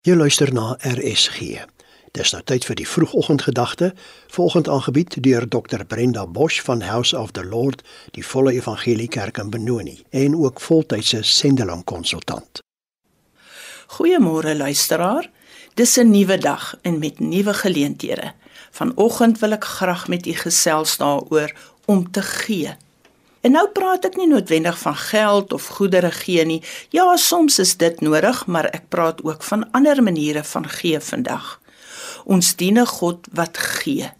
Jy luister na RSG. Dis nou tyd vir die vroegoggendgedagte, volgend aangebied deur Dr Brenda Bosch van House of the Lord, die Volle Evangelie Kerk in Benoni en ook voltydse sendeling konsultant. Goeiemôre luisteraar. Dis 'n nuwe dag en met nuwe geleenthede. Vanoggend wil ek graag met u gesels daaroor om te gee. En nou praat ek nie noodwendig van geld of goedere gee nie. Ja, soms is dit nodig, maar ek praat ook van ander maniere van gee vandag. Ons dien 'n God wat gee.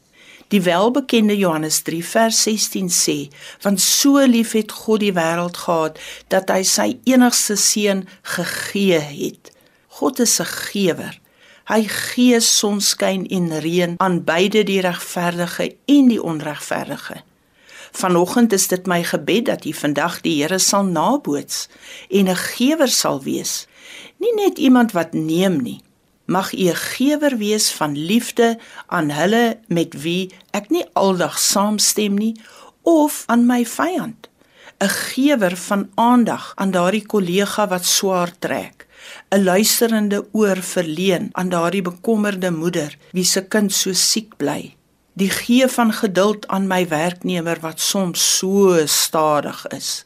Die welbekende Johannes 3 vers 16 sê: "Want so lief het God die wêreld gehad dat hy sy enigste seun gegee het." God is 'n gewer. Hy gee sonskyn en reën aan beide die regverdige en die onregverdige. Vanoggend is dit my gebed dat U vandag die Here sal naboots en 'n gewer sal wees. Nie net iemand wat neem nie. Mag U 'n gewer wees van liefde aan hulle met wie ek nie aldag saamstem nie of aan my vyand. 'n Gewer van aandag aan daardie kollega wat swaar trek. 'n Luisterende oor verleen aan daardie bekommerde moeder wie se kind so siek bly die gee van geduld aan my werknemer wat soms so stadig is.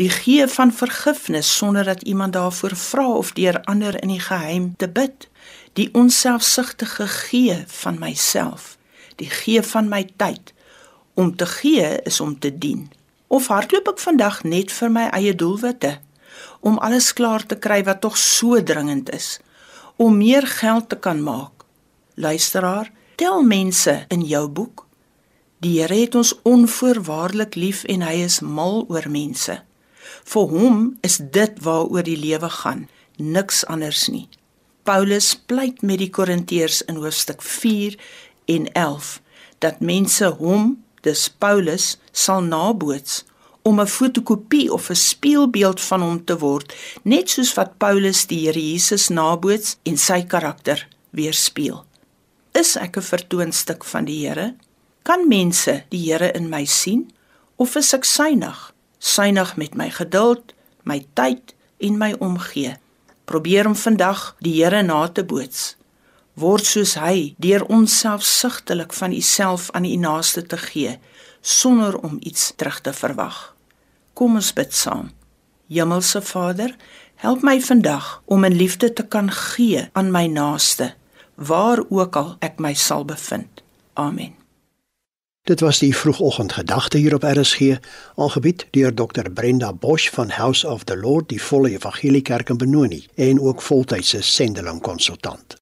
Die gee van vergifnis sonder dat iemand daarvoor vra of deur ander in die geheim te bid. Die onselfsugtige gee van myself. Die gee van my tyd. Om te gee is om te dien. Of hardloop ek vandag net vir my eie doelwitte om alles klaar te kry wat tog so dringend is om meer geld te kan maak. Luisteraar, tel mense in jou boek. Die Here het ons onvoorwaardelik lief en hy is mal oor mense. Vir hom is dit waaroor die lewe gaan, niks anders nie. Paulus pleit met die Korintiërs in hoofstuk 4 en 11 dat mense hom, dis Paulus, sal naboots om 'n fotokopie of 'n spieelbeeld van hom te word, net soos wat Paulus die Here Jesus naboots en sy karakter weerspieël. Is ek 'n vertoonstuk van die Here? Kan mense die Here in my sien of is ek suinig? Suinig met my geduld, my tyd en my omgee. Probeer om vandag die Here na te boots. Word soos hy deur onsselfsugtelik van uself aan u naaste te gee sonder om iets terug te verwag. Kom ons bid saam. Hemelse Vader, help my vandag om in liefde te kan gee aan my naaste waar ook al ek my sal bevind. Amen. Dit was die vroegoggendgedagte hier op RSG, aangebied deur Dr Brenda Bosch van House of the Lord, die Volle Evangelie Kerk in Benoni en ook voltydse sendeling konsultant.